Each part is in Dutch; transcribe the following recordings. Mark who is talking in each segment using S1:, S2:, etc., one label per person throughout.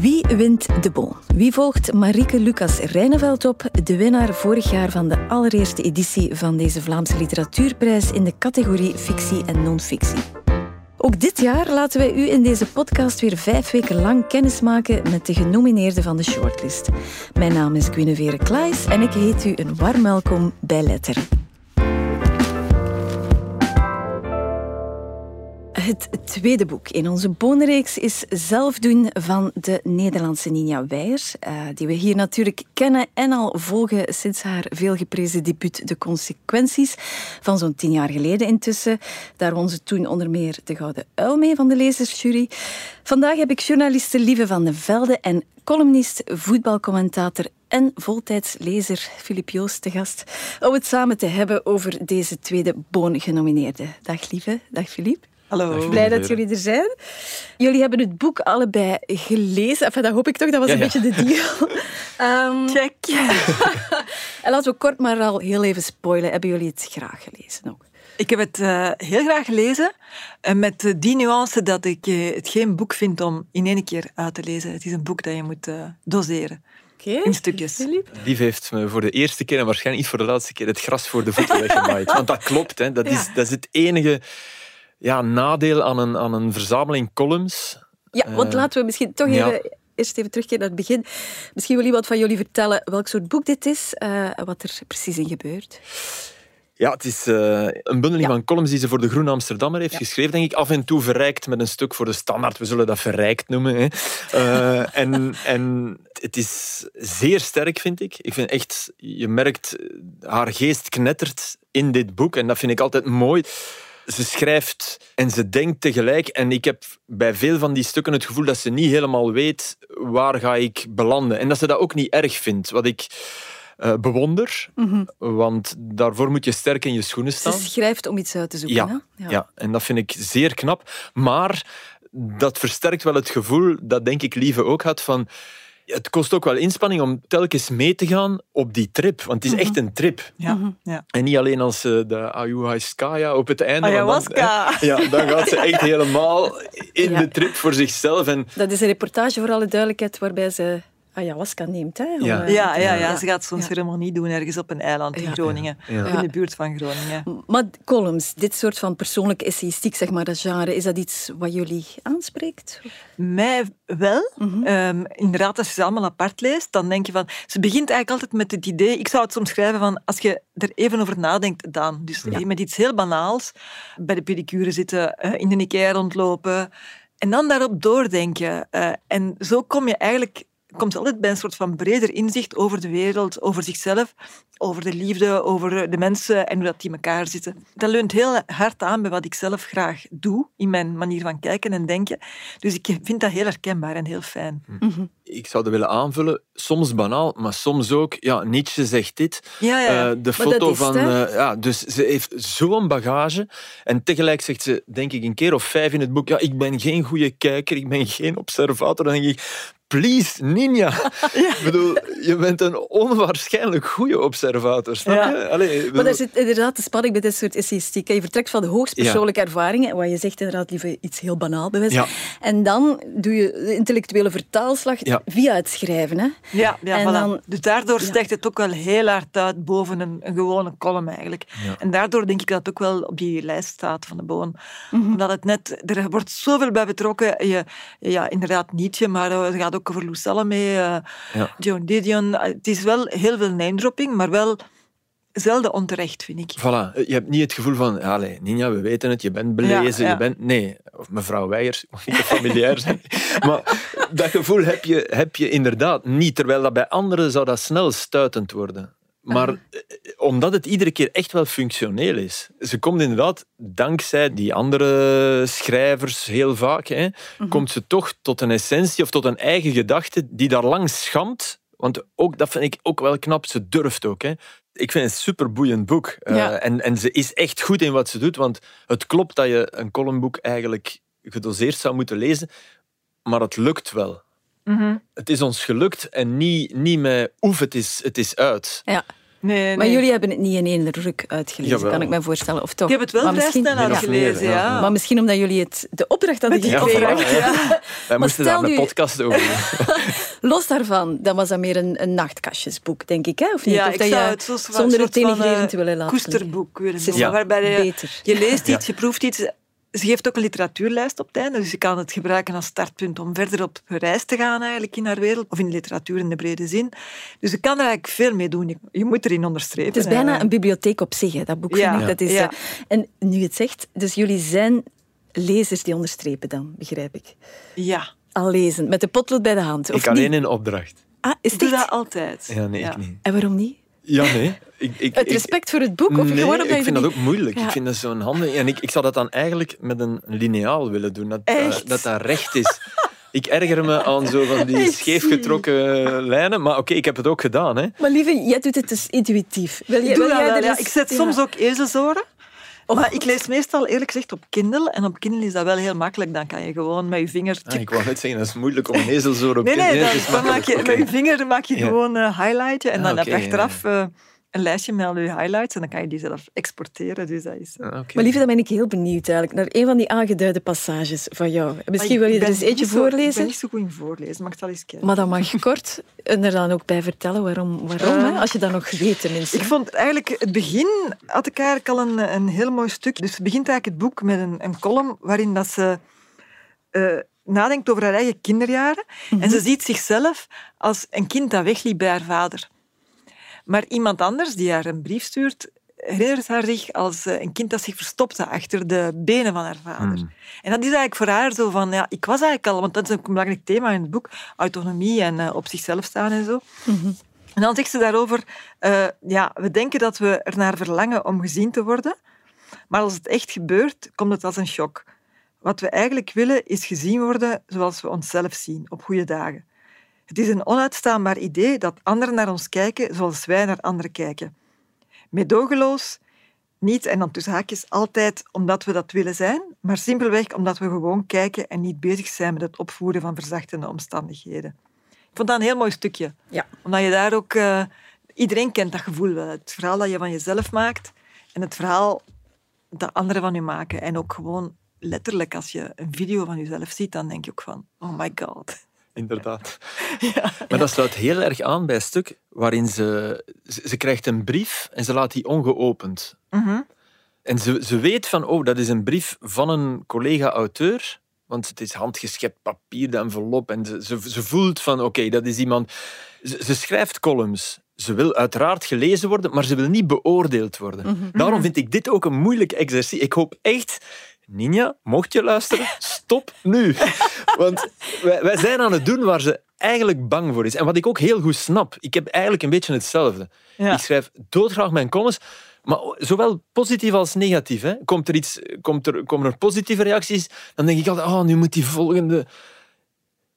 S1: Wie wint de Bon? Wie volgt Marieke Lucas Rijneveld op, de winnaar vorig jaar van de allereerste editie van deze Vlaamse Literatuurprijs in de categorie fictie en non-fictie? Ook dit jaar laten wij u in deze podcast weer vijf weken lang kennismaken met de genomineerden van de shortlist. Mijn naam is Guinevere Klaes en ik heet u een warm welkom bij Letter. Het tweede boek in onze bonenreeks is Zelfdoen van de Nederlandse Ninja Weijers, uh, die we hier natuurlijk kennen en al volgen sinds haar veelgeprezen debuut De Consequenties van zo'n tien jaar geleden intussen. Daar won ze toen onder meer de Gouden Uil mee van de lezersjury. Vandaag heb ik journaliste Lieve van den Velde en columnist, voetbalcommentator en voltijdslezer Filip Joost te gast om het samen te hebben over deze tweede boongenomineerde. Dag Lieve, dag Filip.
S2: Hallo.
S1: Blij dat jullie er zijn. Jullie hebben het boek allebei gelezen. Enfin, dat hoop ik toch, dat was een beetje de deal.
S2: um, Check.
S1: en laten we kort maar al heel even spoilen. Hebben jullie het graag gelezen ook?
S2: Ik heb het uh, heel graag gelezen, uh, met die nuance dat ik uh, het geen boek vind om in één keer uit te lezen. Het is een boek dat je moet doseren.
S1: Okay.
S2: In stukjes.
S3: Lief heeft me voor de eerste keer en waarschijnlijk niet voor de laatste keer het gras voor de voeten weggemaaid. Want dat klopt, hè. Dat, is, dat is het enige ja, nadeel aan een, aan een verzameling columns.
S1: Ja, want uh, laten we misschien toch even, ja. eerst even terugkeren naar het begin. Misschien wil iemand van jullie vertellen welk soort boek dit is en uh, wat er precies in gebeurt.
S3: Ja, het is uh, een bundeling ja. van columns die ze voor de Groene Amsterdammer heeft ja. geschreven, denk ik. Af en toe verrijkt met een stuk voor de standaard. We zullen dat verrijkt noemen. Hè. Uh, en, en het is zeer sterk, vind ik. Ik vind echt, je merkt, haar geest knettert in dit boek. En dat vind ik altijd mooi ze schrijft en ze denkt tegelijk. En ik heb bij veel van die stukken het gevoel dat ze niet helemaal weet waar ga ik belanden. En dat ze dat ook niet erg vindt. Wat ik uh, bewonder, mm -hmm. want daarvoor moet je sterk in je schoenen staan.
S1: Ze schrijft om iets uit te zoeken.
S3: Ja,
S1: hè?
S3: ja. ja. en dat vind ik zeer knap. Maar dat versterkt wel het gevoel dat denk ik Lieve ook had van het kost ook wel inspanning om telkens mee te gaan op die trip. Want het is echt een trip.
S2: Ja. Ja.
S3: En niet alleen als uh, de ayahuasca op het einde.
S2: Ayahuasca!
S3: Dan, ja, dan gaat ze echt helemaal in ja. de trip voor zichzelf. En...
S1: Dat is een reportage, voor alle duidelijkheid, waarbij ze ayahuasca neemt. Hè,
S2: ja. Ja, ja, ja, ja, ze gaat zo'n ceremonie doen ergens op een eiland in Groningen. In de buurt van Groningen.
S1: Maar columns, dit soort van persoonlijke essayistiek, zeg maar, dat genre, is dat iets wat jullie aanspreekt?
S2: Mij wel. Mm -hmm. um, inderdaad, als je ze allemaal apart leest, dan denk je van... Ze begint eigenlijk altijd met het idee... Ik zou het soms schrijven van... Als je er even over nadenkt, dan. Dus ja. met iets heel banaals. Bij de pedicure zitten, in de Ikea rondlopen... En dan daarop doordenken. Uh, en zo kom je eigenlijk komt altijd bij een soort van breder inzicht over de wereld, over zichzelf, over de liefde, over de mensen en hoe dat die elkaar zitten. Dat leunt heel hard aan bij wat ik zelf graag doe in mijn manier van kijken en denken. Dus ik vind dat heel herkenbaar en heel fijn.
S3: Mm -hmm. Ik zou dat willen aanvullen, soms banaal, maar soms ook, ja, Nietzsche zegt dit.
S2: Ja, ja.
S3: Uh, de foto van... Uh, ja, dus ze heeft zo'n bagage en tegelijk zegt ze, denk ik, een keer of vijf in het boek, ja, ik ben geen goede kijker, ik ben geen observator. Dan denk ik, please, Ninja. Ja. Ik bedoel, je bent een onwaarschijnlijk goede observator, snap je?
S1: Ja. Allee, bedoel... Maar daar zit inderdaad de spanning bij dit soort essayistiek. Je vertrekt van de hoogst persoonlijke ja. ervaringen, waar je zegt inderdaad liever iets heel banaal bewijs. Ja. En dan doe je de intellectuele vertaalslag via het schrijven. Hè?
S2: Ja, ja voilà. dan, dus daardoor stijgt het ook wel heel hard uit boven een, een gewone column eigenlijk. En daardoor denk ik dat het ook wel op die lijst staat van de Boon. Mm -hmm. Omdat het net, er wordt zoveel bij betrokken. Je, ja, inderdaad Nietzsche, maar het gaat ook ook over Lou Salome, uh, ja. Joan Didion. Het is wel heel veel name-dropping, maar wel zelden onterecht, vind ik.
S3: Voilà. Je hebt niet het gevoel van, allez, Nina, we weten het, je bent belezen, ja, ja. je bent... Nee, of mevrouw Weijers, mag niet te familiair zijn. maar dat gevoel heb je, heb je inderdaad niet, terwijl dat bij anderen zou dat snel stuitend worden. Maar uh -huh. omdat het iedere keer echt wel functioneel is. Ze komt inderdaad, dankzij die andere schrijvers heel vaak, hè, -huh. komt ze toch tot een essentie of tot een eigen gedachte die daar lang schamt. Want ook, dat vind ik ook wel knap. Ze durft ook. Hè. Ik vind het een superboeiend boek. Ja. Uh, en, en ze is echt goed in wat ze doet. Want het klopt dat je een columnboek eigenlijk gedoseerd zou moeten lezen. Maar het lukt wel.
S2: Mm -hmm.
S3: Het is ons gelukt en niet, niet met oef, het is, het is uit.
S1: Ja.
S2: Nee, nee.
S1: Maar jullie hebben het niet in één ruk uitgelezen,
S3: Jawel.
S1: kan ik me voorstellen. Of toch?
S2: Ik heb het wel
S1: Maar
S2: vrij
S1: misschien-
S2: snel uitgelezen,
S3: ja.
S2: ja.
S1: Maar misschien omdat jullie het, de opdracht hadden gekregen.
S3: opdracht, ja. Wij moesten daar een podcast over doen.
S1: Los daarvan, dan was dat meer een, een nachtkastjesboek, denk ik. Hè? Of niet?
S2: Ja,
S1: of
S2: ik
S1: dat
S2: zou het zo
S1: zonder het denigrerend
S2: eh,
S1: te willen laten
S2: koesterboek willen noemen,
S3: Ja.
S2: waarbij je,
S1: Beter.
S2: je leest iets, je proeft iets. Ze geeft ook een literatuurlijst op het einde, dus je kan het gebruiken als startpunt om verder op reis te gaan eigenlijk in haar wereld, of in de literatuur in de brede zin. Dus je kan er eigenlijk veel mee doen. Je, moet erin onderstrepen.
S1: Het is bijna
S2: hè.
S1: een bibliotheek op zich, hè, dat boek.
S2: Ja.
S1: vind ik. Dat is,
S2: Ja.
S1: eh, en nu je het zegt, dus jullie zijn lezers die onderstrepen dan, begrijp ik.
S2: Ja,
S1: Al lezen, met de potlood bij de hand. Of
S3: Ik alleen
S1: niet?
S3: in opdracht.
S1: Ah, is
S2: doe dat altijd.
S3: Ja, nee, ik niet.
S1: En waarom niet?
S3: Ja, nee. Ik, ik,
S1: Het
S3: ik-
S1: respect voor het boek? Of
S3: nee,
S1: gewoon
S3: ik vind dat ook moeilijk.
S1: Ja.
S3: Ik vind dat zo'n handig... En ik, ik zou dat dan eigenlijk met een lineaal willen doen. Dat dat,
S2: Echt?
S3: dat, dat recht is. Ik erger me aan zo van die scheefgetrokken lijnen. Maar oké, ik heb het ook gedaan. Hè.
S1: Maar lieve, jij doet het dus intuïtief. Wil, je,
S2: doe
S1: wil
S2: dat
S1: jij
S2: wel, ja.
S1: eens-
S2: ik zet
S1: ja.
S2: soms ook ezelsoren. Maar ik lees meestal eerlijk gezegd op Kindle. En op Kindle is dat wel heel makkelijk. Dan kan je gewoon met je vinger...
S3: Ah, ik wou net zeggen, dat is moeilijk om een ezelzoor op
S2: Nee,
S3: te-
S2: nee,
S3: het
S2: dan, maak je, met je vinger maak je gewoon een highlightje. En
S3: Ah,
S2: dan heb je achteraf eh, een lijstje met al je highlights. En dan kan je die zelf exporteren. Dus dat is...
S3: Ah, oké.
S1: Maar lieve, dan ben ik heel benieuwd eigenlijk naar een van die aangeduide passages van jou. Misschien wil je er eens eentje
S2: zo- Ik
S1: voorlezen.
S2: ben niet zo goed in voorlezen, maar ik zal eens kijken.
S1: Maar dat mag kort. En er dan ook bij vertellen waarom. waarom
S2: Eh,
S1: hè? Als je dat nog weet tenminste.
S2: Ik vond eigenlijk het begin had ik eigenlijk al een, een heel mooi stuk. Dus het begint eigenlijk het boek met een, een column waarin dat ze eh, nadenkt over haar eigen kinderjaren. En ze ziet zichzelf als een kind dat wegliep bij haar vader. Maar iemand anders die haar een brief stuurt, herinnert haar zich als eh, een kind dat zich verstopte achter de benen van haar vader.
S3: Hmm.
S2: En dat is eigenlijk voor haar zo van, ja, ik was eigenlijk al, want dat is een belangrijk thema in het boek, autonomie en eh, op zichzelf staan en zo. En dan zegt ze daarover, eh, ja, we denken dat we er naar verlangen om gezien te worden, maar als het echt gebeurt, komt het als een shock. Wat we eigenlijk willen is gezien worden zoals we onszelf zien, op goede dagen. Het is een onuitstaanbaar idee dat anderen naar ons kijken zoals wij naar anderen kijken. Medogeloos, niet, en dan tussen haakjes, altijd omdat we dat willen zijn, maar simpelweg omdat we gewoon kijken en niet bezig zijn met het opvoeren van verzachtende omstandigheden. Ik vond dat een heel mooi stukje.
S1: Ja.
S2: Omdat je daar ook... eh, iedereen kent dat gevoel wel. Het verhaal dat je van jezelf maakt en het verhaal dat anderen van je maken. En ook gewoon letterlijk, als je een video van jezelf ziet, dan denk je ook van, oh my god.
S3: Inderdaad. Maar dat sluit heel erg aan bij het stuk waarin ze, ze... Ze krijgt een brief en ze laat die ongeopend.
S2: Mhm.
S3: En ze, ze weet van, oh, dat is een brief van een collega-auteur. Want het is handgeschept papier, de envelop. En ze, ze, ze voelt van, oké, dat is iemand... Ze, ze schrijft columns. Ze wil uiteraard gelezen worden, maar ze wil niet beoordeeld worden. Daarom vind ik dit ook een moeilijk exercitie. Ik hoop echt... Ninja, mocht je luisteren, stop nu. Want wij, wij zijn aan het doen waar ze eigenlijk bang voor is. En wat ik ook heel goed snap. Ik heb eigenlijk een beetje hetzelfde.
S2: Ja.
S3: Ik schrijf doodgraag mijn columns, maar zowel positief als negatief. Hè. Komt er iets, komt er, komen er positieve reacties, dan denk ik altijd, oh, nu moet die volgende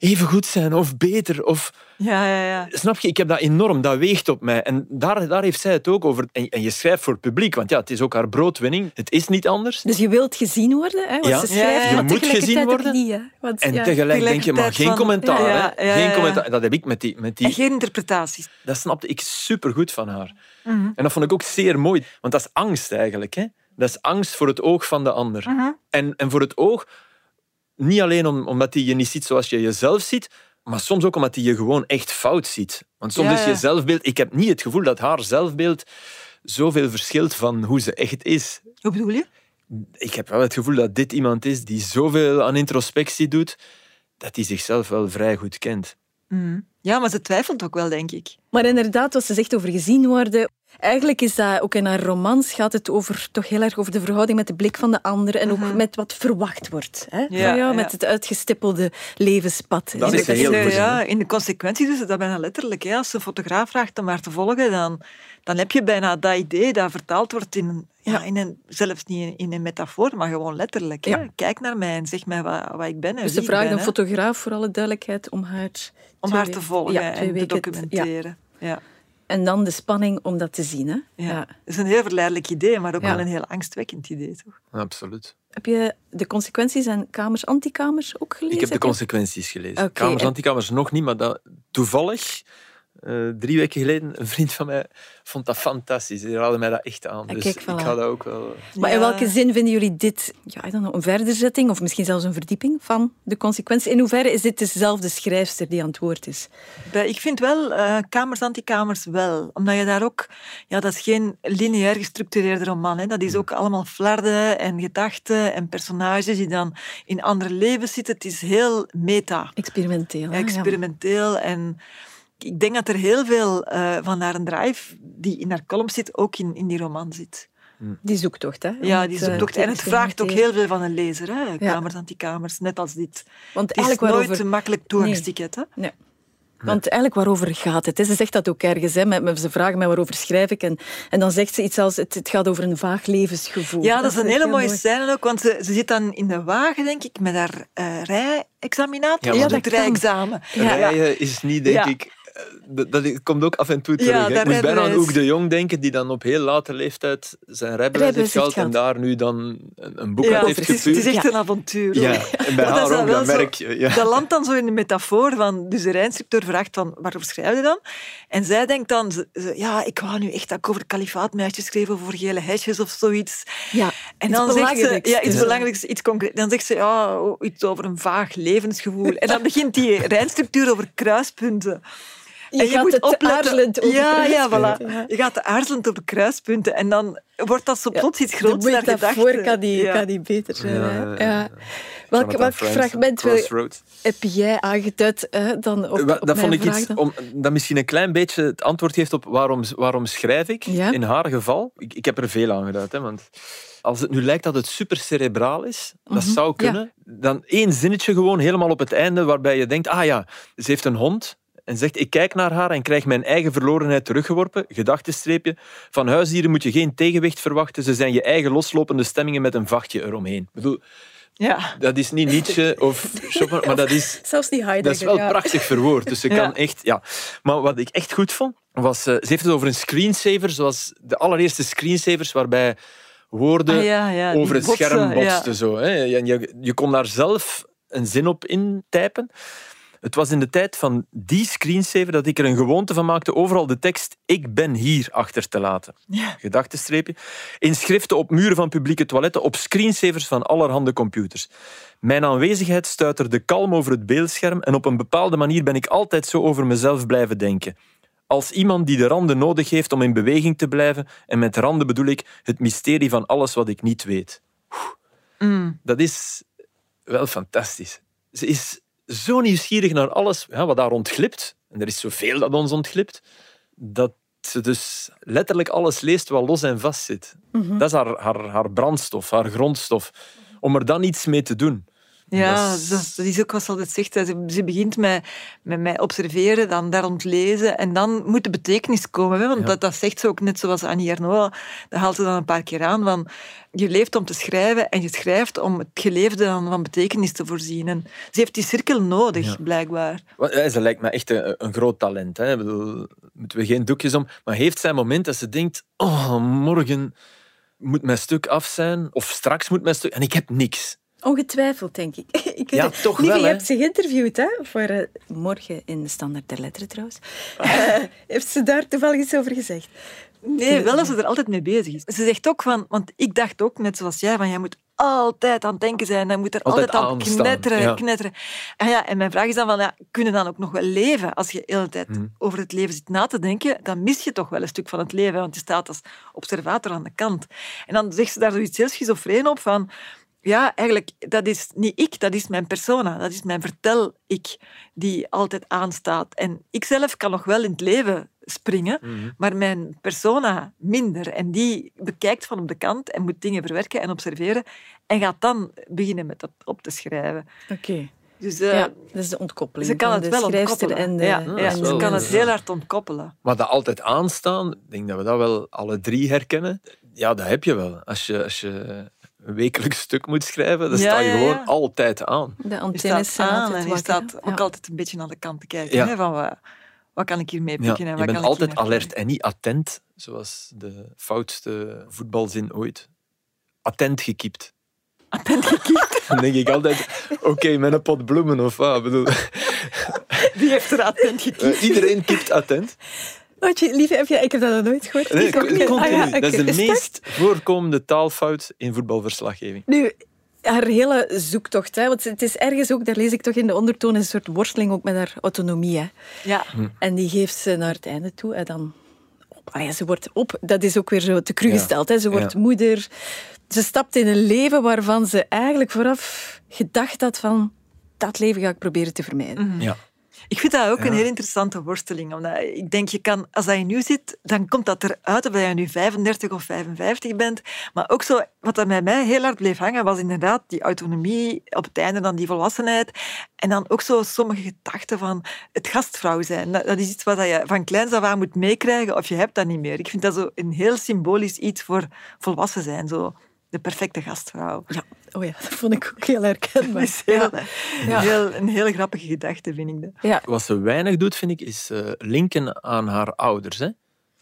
S3: even goed zijn of beter. Of,
S2: Ja, ja, ja.
S3: snap je, ik heb dat enorm, dat weegt op mij. En daar, daar heeft zij het ook over. En, en je schrijft voor het publiek, want ja, het is ook haar broodwinning. Het is niet anders.
S1: Dus je wilt gezien worden, hè? Want
S3: Ja.
S1: ze schrijft,
S2: Ja, ja, ja.
S1: maar
S3: Je moet gezien worden.
S1: niet, hè? Want,
S3: En
S1: ja.
S3: tegelijk denk je, maar geen commentaar.
S2: Ja,
S3: hè.
S2: ja, ja,
S3: Geen commentaar. Dat heb ik met die... Met die
S2: En geen interpretaties.
S3: Dat snapte ik supergoed van haar.
S2: Mhm.
S3: En dat vond ik ook zeer mooi. Want dat is angst eigenlijk. Hè? Dat is angst voor het oog van de ander.
S2: Mhm.
S3: En, en voor het oog, niet alleen om, omdat hij je niet ziet zoals je jezelf ziet, maar soms ook omdat hij je gewoon echt fout ziet. Want soms
S2: Ja,
S3: is je zelfbeeld... Ik heb niet het gevoel dat haar zelfbeeld zoveel verschilt van hoe ze echt is.
S2: Hoe bedoel je?
S3: Ik heb wel het gevoel dat dit iemand is die zoveel aan introspectie doet, dat hij zichzelf wel vrij goed kent.
S2: Mhm. Ja, maar ze twijfelt ook wel, denk ik.
S1: Maar inderdaad, wat ze zegt over gezien worden. Eigenlijk is dat ook in haar romans gaat het over, toch heel erg over de verhouding met de blik van de ander en ook met wat verwacht wordt. Hè?
S2: Mhm. Ja,
S1: van jou,
S2: ja.
S1: Met het uitgestippelde levenspad.
S3: Dat
S1: In
S3: is
S1: de-
S3: heel goed,
S2: ja, in de consequenties is het dat bijna letterlijk. Hè. Als ze een fotograaf vraagt om haar te volgen, dan, dan heb je bijna dat idee dat vertaald wordt in ja, in een zelfs niet in, een metafoor, maar gewoon letterlijk.
S1: Ja.
S2: Kijk naar mij en zeg mij wat, wat ik ben en
S1: Dus ze vraagt een fotograaf, voor alle duidelijkheid, om haar,
S2: om haar te volgen
S1: ja,
S2: en te
S1: weken het- ja.
S2: documenteren. Ja.
S1: En dan de spanning om dat te zien. Hè?
S2: Ja.
S1: Ja.
S2: Dat is een heel verleidelijk idee, maar ook
S1: Ja.
S2: wel een heel angstwekkend idee, toch?
S3: Absoluut.
S1: Heb je de consequenties en kamers, antikamers ook gelezen?
S3: Ik heb de consequenties gelezen. Kamers,
S1: en-
S3: antikamers nog niet, maar dat, toevallig uh, drie weken geleden, een vriend van mij vond dat fantastisch. Die raadde mij dat echt aan. dus ik ga dat ook wel...
S1: Maar in welke zin vinden jullie dit ja, I don't know, een verderzetting of misschien zelfs een verdieping van de consequentie? In hoeverre is dit dezelfde schrijfster die aan het woord is?
S2: Ik vind wel, uh, Kamers Antikamers wel. Omdat je daar ook... Ja, dat is geen lineair gestructureerde roman. Hè. Dat is ook allemaal flarden en gedachten en personages die dan in andere levens zitten. Het is heel meta.
S1: Experimenteel.
S2: experimenteel en ik denk dat er heel veel uh, van haar drive die in haar column zit, ook in, in die roman zit.
S1: Hm. Die zoektocht, hè?
S2: Ja, die zoektocht. En het vraagt ook heel veel van een lezer, hè? Kamers, antikamers, net als dit. Want het is nooit een makkelijk toegangsticket, hè? Nee.
S1: Want eigenlijk waarover gaat het? Ze zegt dat ook ergens. Hè? Ze vragen mij waarover schrijf ik. En, en dan zegt ze iets als, het, het gaat over een vaag levensgevoel.
S2: Ja, dat, is een hele mooie scène ook. Want ze, ze zit dan in de wagen, denk ik, met haar uh, rijexaminatie. Ja, dat rijexamen.
S3: Rijden is niet, denk ik dat, dat, komt ook af en toe terug. Ja, ik moest bijna aan Ook de Jong denken, die dan op heel late leeftijd zijn rijbewijs heeft gehad en daar nu dan een, een boek ja, heeft gestuurd.
S2: Het is echt een avontuur.
S3: Ja, en bij haar ook, dat merk je. Ja.
S2: Dat landt dan zo in de metafoor van... Dus de rijinstructeur vraagt van, waarover schrijf je dan? En zij denkt dan, ja, ik wou nu echt dat ik over kalifaatmeisjes schreef, over gele hesjes of zoiets.
S1: Ja,
S2: en dan zegt ze, ja, iets belangrijks, iets concreet. Dan zegt ze, ja, iets over een vaag levensgevoel. En dan begint die rijinstructuur over kruispunten.
S1: Je, je moet opletten.
S2: ja, ja, voilà. Je gaat aarzelend op de kruispunten en dan wordt dat zo plots iets groots naar gedachte.
S1: kan die, kan die beter zijn. Ja, Welk, welk fragment heb jij aangeduid hè, dan op,
S3: Dat vond ik iets om, dat misschien een klein beetje het antwoord geeft op waarom, waarom schrijf ik. In haar geval, ik, ik heb er veel aangeduid, hè, want als het nu lijkt dat het super cerebraal is, dat mhm. zou kunnen, dan één zinnetje gewoon helemaal op het einde waarbij je denkt, ah ja, ze heeft een hond, en zegt ik kijk naar haar en krijg mijn eigen verlorenheid teruggeworpen, gedachtenstreepje. Van huisdieren moet je geen tegenwicht verwachten, ze zijn je eigen loslopende stemmingen met een vachtje eromheen. Ik bedoel, ja. Dat is niet Nietzsche of maar dat is...
S1: Zelfs niet Heidegger.
S3: Dat is wel prachtig verwoord. Dus ze kan echt... Ja. Maar wat ik echt goed vond, was... Uh, ze heeft het over een screensaver, zoals de allereerste screensavers, waarbij woorden ah, over het scherm botsten. Zo, hè. Je, je kon daar zelf een zin op intypen. Het was in de tijd van die screensaver dat ik er een gewoonte van maakte overal de tekst ik ben hier achter te laten. Ja. Gedachtenstreepje. In schriften op muren van publieke toiletten, op screensavers van allerhande computers. Mijn aanwezigheid stuiterde kalm over het beeldscherm en op een bepaalde manier ben ik altijd zo over mezelf blijven denken. Als iemand die de randen nodig heeft om in beweging te blijven, en met randen bedoel ik het mysterie van alles wat ik niet weet. Mm. Dat is wel fantastisch. Ze is zo nieuwsgierig naar alles ja, wat daar ontglipt. En er is zoveel dat ons ontglipt. Dat ze dus letterlijk alles leest wat los en vast zit. Mhm. Dat is haar, haar, haar brandstof, haar grondstof. Om er dan iets mee te doen.
S2: Ja, dat is, ook wat ze altijd zegt. Ze, ze begint met, met mij observeren, dan daar ontlezen en dan moet de betekenis komen. Hè? Want dat, dat zegt ze ook net zoals Annie Ernaux. Dat haalt ze dan een paar keer aan. Van, je leeft om te schrijven en je schrijft om het geleefde dan van betekenis te voorzien. En ze heeft die cirkel nodig, blijkbaar.
S3: Ze lijkt me echt een, een groot talent. Hè? Ik bedoel, moeten we geen doekjes om. Maar heeft zij een moment dat ze denkt, oh, morgen moet mijn stuk af zijn, of straks moet mijn stuk... En ik heb niks.
S1: Ongetwijfeld, denk ik. ik
S3: ja, toch wel. Je
S1: hebt ze geïnterviewd hè, voor uh, morgen in de Standaard der Letteren trouwens. Uh, heeft ze daar toevallig iets over gezegd?
S2: Nee, wel dat ze er altijd mee bezig is. Ze zegt ook van, want ik dacht ook, net zoals jij, van jij moet altijd aan het denken zijn. Dan moet er altijd, altijd aan knetteren, knetteren. En, ja, en mijn vraag is dan van, ja, kunnen dan ook nog wel leven? Als je de hele tijd hmm. over het leven zit na te denken, dan mis je toch wel een stuk van het leven, want je staat als observator aan de kant. En dan zegt ze daar zoiets heel schizofreen op van ja, eigenlijk, dat is niet ik, dat is mijn persona. Dat is mijn vertel-ik die altijd aanstaat. En ik zelf kan nog wel in het leven springen, mhm. maar mijn persona minder. En die bekijkt van op de kant en moet dingen verwerken en observeren en gaat dan beginnen met dat op te schrijven.
S1: Oké. Dus, uh, ja, dat is de ontkoppeling.
S2: Ze kan het wel ontkoppelen.
S1: En
S2: de, ja, ze kan het heel hard ontkoppelen.
S3: Maar dat altijd aanstaan, ik denk dat we dat wel alle drie herkennen. Ja, dat heb je wel. Als je, als je een wekelijks stuk moet schrijven, dan sta je gewoon altijd aan.
S1: De antenne
S2: staat aan en je staat ook altijd een beetje naar de kant te kijken. Hè, van wat, wat kan ik hiermee pikken en wat
S3: Je bent altijd alert en niet attent, zoals de foutste voetbalzin ooit. Attent gekiept.
S2: Attent gekiept?
S3: dan denk ik altijd, oké, met een pot bloemen of wat. bedoel...
S2: Die heeft er attent gekeken.
S3: Uh, iedereen kipt attent.
S1: Wat je, lieve, heb je, ik heb dat nog nooit gehoord.
S3: Nee, continu. Ah, ja, okay. Dat is de meest voorkomende taalfout in voetbalverslaggeving.
S1: Nu, haar hele zoektocht, hè, want het is ergens ook, daar lees ik toch in de ondertoon, een soort worsteling ook met haar autonomie. Hè.
S2: Ja.
S1: Hm. En die geeft ze naar het einde toe. En dan Ah ja, ze wordt op, dat is ook weer zo te cru gesteld. Hè. Ze wordt moeder. Ze stapt in een leven waarvan ze eigenlijk vooraf gedacht had van dat leven ga ik proberen te vermijden.
S2: Ja. Ik vind dat ook een heel interessante worsteling. Omdat ik denk, je kan, als dat je nu zit, dan komt dat eruit of dat je nu 35 of 55 bent. Maar ook zo, wat er bij mij heel hard bleef hangen, was inderdaad die autonomie, op het einde dan die volwassenheid. En dan ook zo sommige gedachten van het gastvrouw zijn. Dat, is iets wat je van kleins af aan moet meekrijgen of je hebt dat niet meer. Ik vind dat zo een heel symbolisch iets voor volwassen zijn. Zo de perfecte gastvrouw.
S1: Ja, oh ja, dat vond ik ook heel herkenbaar.
S2: is heel, ja. heel, een hele grappige gedachte, vind ik dat.
S3: Ja. Wat ze weinig doet, vind ik, is uh, linken aan haar ouders. Hè?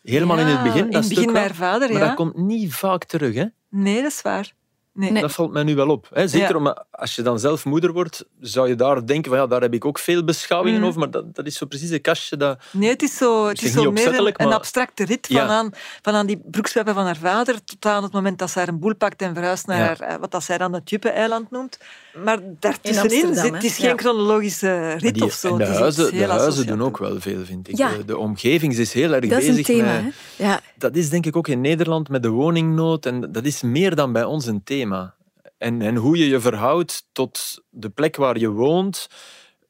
S3: Helemaal in het begin.
S2: In het begin met haar vader,
S3: Maar dat komt niet vaak terug. Hè?
S2: Nee, dat is waar.
S3: Nee. Dat valt mij nu wel op. Hè? Zeker omdat als je dan zelf moeder wordt, zou je daar denken van ja, daar heb ik ook veel beschouwingen mm. over, maar dat, dat is zo precies een kastje dat...
S2: Nee, het is zo, het is zo meer een, een, abstracte rit van, aan, van aan die broeksweppen van haar vader tot aan het moment dat ze haar een boel pakt en verhuist naar eh, wat dat zij dan het Juppe-eiland noemt. Maar daartussenin zit het is geen chronologische rit die, of zo.
S3: de huizen, de huizen doen ook wel veel, vind ik. De, de, omgeving is heel erg
S1: dat
S3: bezig
S1: is een thema,
S3: met...
S1: Ja.
S3: Dat is denk ik ook in Nederland met de woningnood en dat is meer dan bij ons een thema. En, en hoe je je verhoudt tot de plek waar je woont,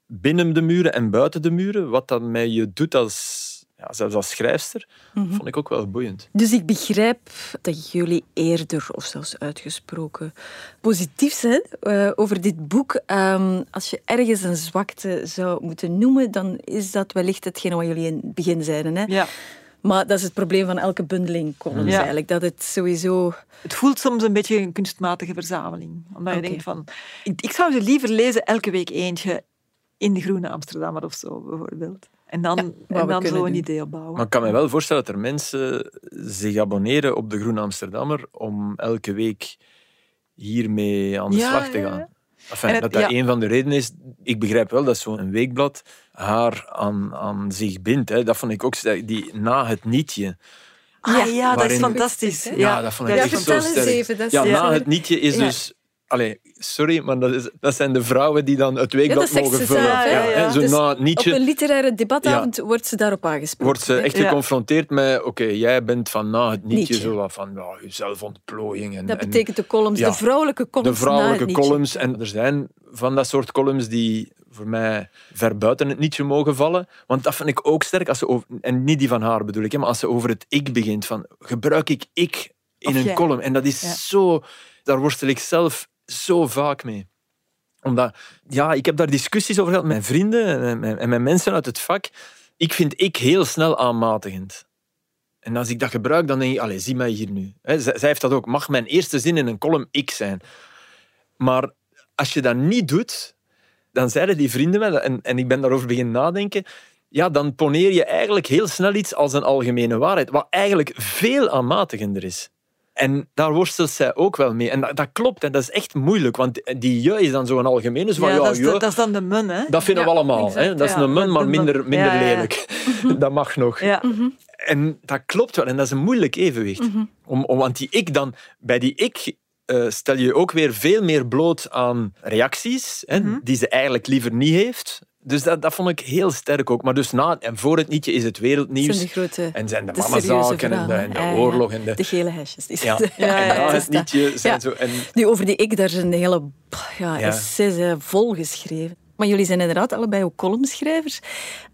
S3: binnen de muren en buiten de muren, wat dat met je doet als, ja, zelfs als schrijfster, mhm. vond ik ook wel boeiend.
S1: Dus ik begrijp dat jullie eerder, of zelfs uitgesproken, positief zijn uh, over dit boek. Um, als je ergens een zwakte zou moeten noemen, dan is dat wellicht hetgene wat jullie in het begin zeiden. Hè?
S2: Ja.
S1: Maar dat is het probleem van elke bundeling columns eigenlijk. Dat het sowieso...
S2: Het voelt soms een beetje een kunstmatige verzameling. Omdat je denkt van... Ik, ik, zou ze liever lezen elke week eentje in de Groene Amsterdammer of zo, bijvoorbeeld. En dan, en dan zo een idee opbouwen.
S3: Maar ik kan me wel voorstellen dat er mensen zich abonneren op de Groene Amsterdammer om elke week hiermee aan de slag te gaan. Enfin, dat dat een van de redenen is. Ik begrijp wel dat zo'n weekblad haar aan, aan zich bindt. Hè. Dat vond ik ook die na het nietje.
S2: Ah ja, dat is fantastisch.
S3: Ja, dat vond ik echt zo sterk. ja, na het nietje is dus Allee, sorry, maar dat, is, dat zijn de vrouwen die dan het weekblad mogen vullen. Ja, ja,
S1: Zo dus na Nietzsche, op een literaire debatavond wordt ze daarop aangesproken.
S3: Wordt ze echt geconfronteerd met, oké, jij bent van na het Nietzsche, Nietzsche. zo van ja, zelfontplooiing. En,
S1: dat betekent de columns, de vrouwelijke columns
S3: De vrouwelijke columns. En er zijn van dat soort columns die voor mij ver buiten het Nietzsche mogen vallen. Want dat vind ik ook sterk. Als ze over, en niet die van haar bedoel ik, maar als ze over het ik begint. Van, gebruik ik ik in een column? En dat is zo... Daar worstel ik zelf zo vaak mee. Omdat, ja, ik heb daar discussies over gehad met mijn vrienden en met mensen uit het vak. Ik vind ik heel snel aanmatigend. En als ik dat gebruik, dan denk ik, allez, zie mij hier nu. Zij, heeft dat ook. Mag mijn eerste zin in een column ik zijn? Maar als je dat niet doet, dan zeiden die vrienden mij, en, en ik ben daarover beginnen nadenken, ja, dan poneer je eigenlijk heel snel iets als een algemene waarheid, wat eigenlijk veel aanmatigender is. En daar worstelt zij ook wel mee. En dat, dat, klopt, en dat is echt moeilijk, want die je is dan zo'n algemeen. Dus van, ja,
S2: dat, is dat is dan de mun, hè?
S3: Dat vinden we allemaal. hè? Dat is een mun, maar minder, minder lelijk. dat mag nog.
S2: Mhm.
S3: En dat klopt wel, en dat is een moeilijk evenwicht. Mhm. om, om, want die ik dan, bij die ik uh, stel je ook weer veel meer bloot aan reacties, hè, mhm. die ze eigenlijk liever niet heeft. Dus dat, dat vond ik heel sterk ook. Maar dus na en voor het nietje is het wereldnieuws.
S1: Zijn de grote,
S3: en zijn de, de mamazaken en de, en de oorlog. En de,
S1: de gele hesjes. Die
S3: ja. ja, en na het nietje zijn zo... En...
S1: Nu, over die ik, daar zijn een hele ja, essays vol geschreven. Maar jullie zijn inderdaad allebei ook columnschrijvers.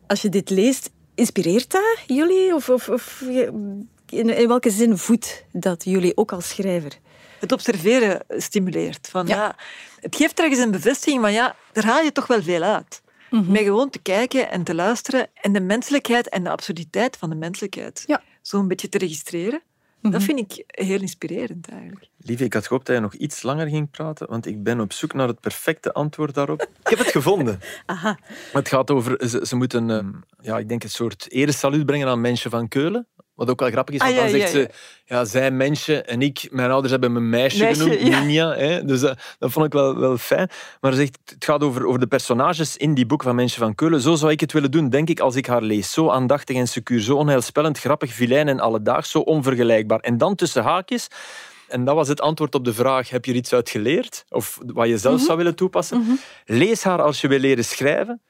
S1: Als je dit leest, inspireert dat jullie? Of, of, of in, in welke zin voedt dat jullie ook als schrijver?
S2: het observeren stimuleert. Van, ja. het geeft ergens een bevestiging, maar ja, daar haal je toch wel veel uit. Mm Met gewoon te kijken en te luisteren en de menselijkheid en de absurditeit van de menselijkheid
S1: ja.
S2: zo een beetje te registreren. Dat mhm. vind ik heel inspirerend eigenlijk.
S3: Lieve, ik had gehoopt dat je nog iets langer ging praten, want ik ben op zoek naar het perfecte antwoord daarop. Ik heb het gevonden.
S1: Aha.
S3: Het gaat over, ze, ze moeten, ehm, ja, ik denk een soort eresaluut brengen aan mensen van Keulen Wat ook wel grappig is,
S2: Ah,
S3: want dan zegt
S2: ja,
S3: ze, ja, zij mensje en ik, mijn ouders hebben me meisje,
S2: Meisje,
S3: genoemd,
S2: ja.
S3: Ninja. Hè? Dus dat, dat vond ik wel, wel fijn. Maar ze zegt, het gaat over, over de personages in die boek van Mensje van Keulen. Zo zou ik het willen doen, denk ik, als ik haar lees. Zo aandachtig en secuur, zo onheilspellend, grappig, vilijn en alledaags, zo onvergelijkbaar. En dan tussen haakjes... En dat was het antwoord op de vraag: heb je er iets uit geleerd? Of wat je zelf zou willen toepassen? Lees haar als je wil leren schrijven,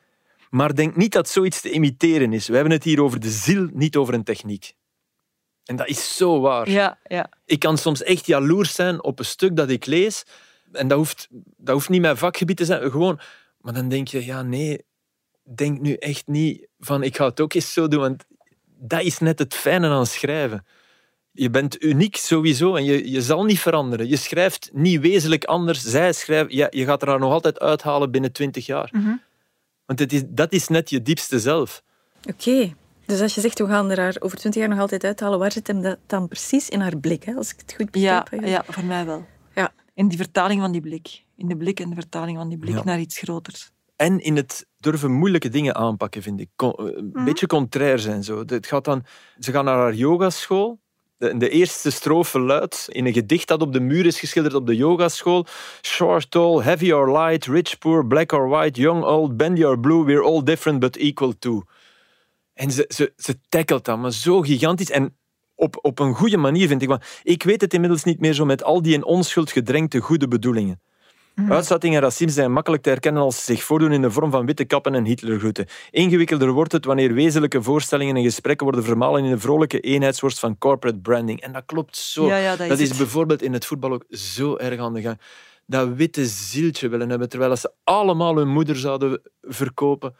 S3: maar denk niet dat zoiets te imiteren is. We hebben het hier over de ziel, niet over een techniek. En dat is zo waar.
S2: Ja, ja.
S3: Ik kan soms echt jaloers zijn op een stuk dat ik lees. En dat hoeft, dat hoeft niet mijn vakgebied te zijn. Gewoon. Maar dan denk je, ja, nee, denk nu echt niet van ik ga het ook eens zo doen. Want dat is net het fijne aan schrijven. Je bent uniek sowieso en je, je zal niet veranderen. Je schrijft niet wezenlijk anders. Zij schrijft, ja, je gaat er nog altijd uithalen binnen twintig jaar.
S2: Mhm.
S3: Want het is, dat is net je diepste zelf.
S1: Oké. Dus als je zegt, we gaan er haar over twintig jaar nog altijd uithalen, waar zit hem dat dan precies in haar blik, hè? als ik het goed
S2: Ja,
S1: begrijp? hè?
S2: ja, voor mij wel.
S1: Ja.
S2: In die vertaling van die blik. In de blik en de vertaling van die blik
S3: Ja.
S2: naar iets groters.
S3: En in het durven moeilijke dingen aanpakken, vind ik. Con- eh, een beetje contrair zijn. Zo. Het gaat dan, ze gaan naar haar yogaschool. De, de eerste strofe luidt in een gedicht dat op de muur is geschilderd op de yogaschool. Short, tall, heavy or light, rich, poor, black or white, young, old, bendy or blue, we're all different but equal too. En ze, ze, ze tackelt dat, maar zo gigantisch. En op, op een goede manier, vind ik. Want ik weet het inmiddels niet meer zo met al die in onschuld gedrenkte goede bedoelingen. Uitstatting en racisme zijn makkelijk te herkennen als ze zich voordoen in de vorm van witte kappen en Hitlergroeten. Ingewikkelder wordt het wanneer wezenlijke voorstellingen en gesprekken worden vermalen in een vrolijke eenheidsworst van corporate branding. En dat klopt zo.
S2: Ja, ja, dat is het.
S3: bijvoorbeeld in het voetbal ook zo erg aan de gang. Dat witte zieltje willen hebben, terwijl ze allemaal hun moeder zouden verkopen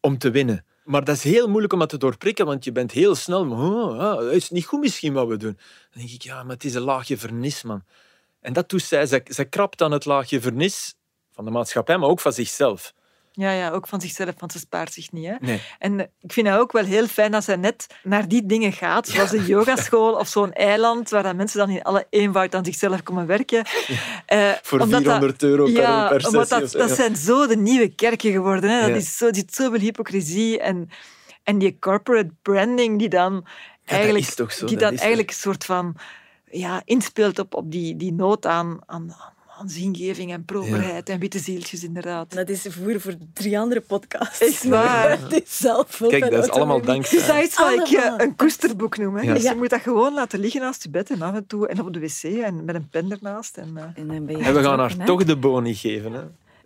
S3: om te winnen. Maar dat is heel moeilijk om dat te doorprikken, want je bent heel snel... Oh, ah, dat is niet goed misschien wat we doen. Dan denk ik, ja, maar het is een laagje vernis, man. En dat doet zij. Zij, zij krabt aan het laagje vernis van de maatschappij, maar ook van zichzelf.
S2: Ja, ja, ook van zichzelf, want ze spaart zich niet. Hè?
S3: Nee.
S2: En eh, ik vind het ook wel heel fijn dat zij net naar die dingen gaat, zoals een yogaschool of zo'n eiland, waar dan mensen dan in alle eenvoud aan zichzelf komen werken. Eh,
S3: Voor
S2: omdat dat-
S3: 400 euro per,
S2: ja,
S3: per sessie.
S2: omdat dat,
S3: zo,
S2: dat zijn zo de nieuwe kerken geworden. Hè. Dat is zo, zit zoveel hypocrisie en, en die corporate branding die dan eigenlijk,
S3: zo,
S2: die
S3: dat
S2: dan eigenlijk een soort van ja, inspeelt op, op die, die nood aan, aan, aan zingeving en properheid en witte zieltjes inderdaad.
S1: Dat is voer voor drie andere podcasts.
S2: Echt waar?
S1: Het is zelf
S3: Kijk, dat is allemaal
S1: autonomie.
S2: Is
S3: dankzij...
S2: dat iets wat ik eh, een koesterboek noem. Hè.
S3: Ja.
S2: Dus
S1: Ja.
S2: je moet dat gewoon laten liggen naast je bed en af en toe en op de wc en met een pen ernaast. En, eh,
S1: En, dan ben je
S3: En we gaan haar
S1: hè?
S3: toch de boni geven. Hè?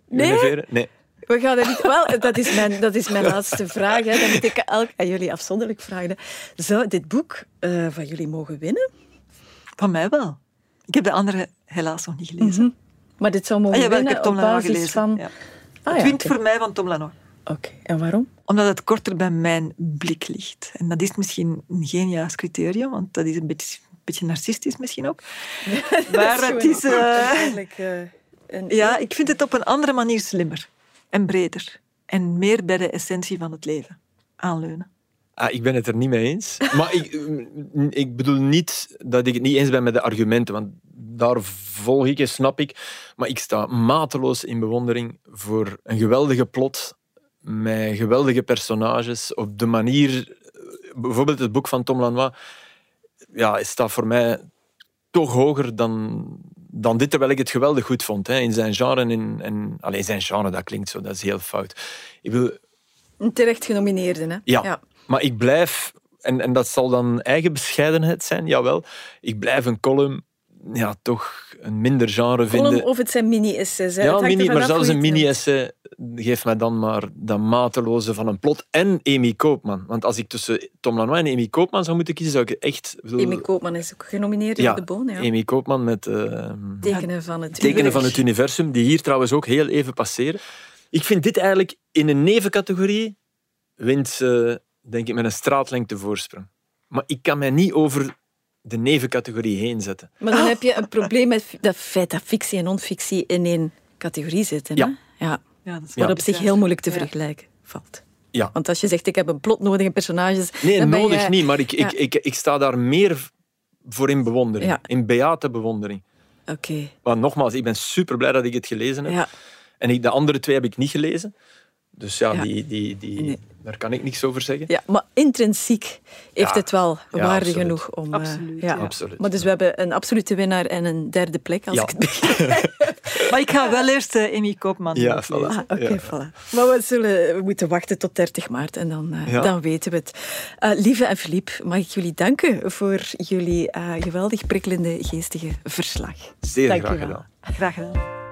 S1: Nee?
S3: Univeren? Nee.
S1: We gaan er niet... Wel, dat is mijn, dat is mijn laatste vraag. Hè. Dan moet ik elk aan jullie afzonderlijk vragen. Zou dit boek eh, van jullie mogen winnen?
S2: van mij wel. Ik heb de andere helaas nog niet gelezen.
S1: Maar dit zou mogen
S2: Ah, jawel, ik heb Tom
S1: op
S2: Lanois
S1: basis
S2: gelezen.
S1: van...
S2: Ja.
S1: Ah,
S2: Het
S1: ja,
S2: wint voor mij van Tom Lanois.
S1: Oké, en waarom?
S2: Omdat het korter bij mijn blik ligt. En dat is misschien geen juist criterium, want dat is een beetje, een beetje narcistisch misschien ook. Maar het is... eh,
S1: Eigenlijk, eh, een...
S2: ja, ik vind het op een andere manier slimmer. En breder. En meer bij de essentie van het leven aanleunen.
S3: Ah, ik ben het er niet mee eens. Maar ik, ik bedoel niet dat ik het niet eens ben met de argumenten, want daar volg ik en snap ik. Maar ik sta mateloos in bewondering voor een geweldige plot met geweldige personages. Op de manier, bijvoorbeeld het boek van Tom Lanois, ja, staat voor mij toch hoger dan, dan dit, terwijl ik het geweldig goed vond. Hè, in zijn genre. En in, en, alleen zijn genre, dat klinkt zo, dat is heel fout. Ik wil,
S1: Een terecht genomineerde, hè?
S3: ja, maar ik blijf, en, en dat zal dan eigen bescheidenheid zijn, jawel, ik blijf een column ja, toch een minder genre
S1: Column
S3: vinden.
S1: of het zijn mini-essays.
S3: Ja, mini, maar zelfs een mini-essay geeft mij dan maar dat mateloze van een plot. En Amy Koopman. Want als ik tussen Tom Lanois en Amy Koopman zou moeten kiezen, zou ik echt... bedoel,
S1: Amy Koopman is ook genomineerd
S3: ja,
S1: de Boon. Ja.
S3: Amy Koopman met eh,
S1: Tekenen van het
S3: Tekenen van het universum, die hier trouwens ook heel even passeren. Ik vind dit eigenlijk in een nevencategorie wint ze, denk ik, met een straatlengte voorsprong. Maar ik kan mij niet over de nevencategorie heen zetten.
S1: Maar dan heb je een probleem met dat feit dat fictie en non-fictie in één categorie zitten.
S3: Ja.
S1: Hè? ja.
S2: Ja, dat is
S1: Wat op zich heel moeilijk te
S2: Ja.
S1: vergelijken valt.
S3: Ja.
S1: Want als je zegt, ik heb een plot nodig en personages...
S3: Nee,
S1: dan ben
S3: nodig
S1: je-
S3: niet, maar ik,
S1: Ja.
S3: ik, ik, ik sta daar meer voor in bewondering.
S1: Ja.
S3: In beate bewondering.
S1: Oké,
S3: Want nogmaals, ik ben super blij dat ik het gelezen heb.
S1: ja.
S3: En ik, de andere twee heb ik niet gelezen. Dus ja, Die, die, die, daar kan ik niks over zeggen.
S1: Ja, maar intrinsiek heeft het wel waarde genoeg om...
S2: Absoluut,
S1: ja.
S3: absoluut.
S1: Maar dus we hebben een absolute winnaar en een derde plek, als ik het begrijp.
S2: maar ik ga wel eerst uh, Emmy Koopman
S3: Ja, voilà.
S1: Ah, Oké, voilà. Maar we, zullen, we moeten wachten tot 30 maart en dan, uh, dan weten we het. Uh, Lieve en Philippe, mag ik jullie danken voor jullie geweldig prikkelende, geestige verslag.
S3: Zeer
S1: Dank
S3: graag gedaan.
S2: Graag gedaan.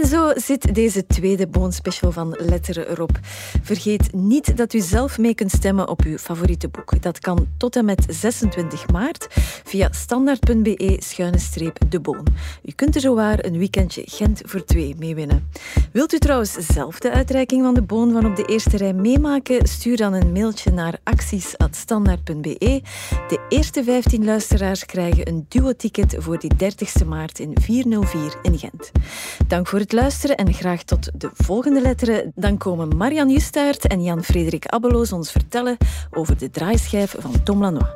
S1: En zo zit deze tweede Boon-special van Letteren erop. Vergeet niet dat u zelf mee kunt stemmen op uw favoriete boek. Dat kan tot en met 26 maart via standaard.be-de Boon. U kunt er zowaar een weekendje Gent voor twee mee winnen. Wilt u trouwens zelf de uitreiking van de Boon van op de eerste rij meemaken? Stuur dan een mailtje naar acties.standaard.be. De eerste 15 luisteraars krijgen een duo-ticket voor die 30 maart in 404 in Gent. Dank voor voor het luisteren en graag tot de volgende letteren. Dan komen Marian Justaert en Jan-Frederik Abbeloos ons vertellen over de draaischijf van Tom Lanois.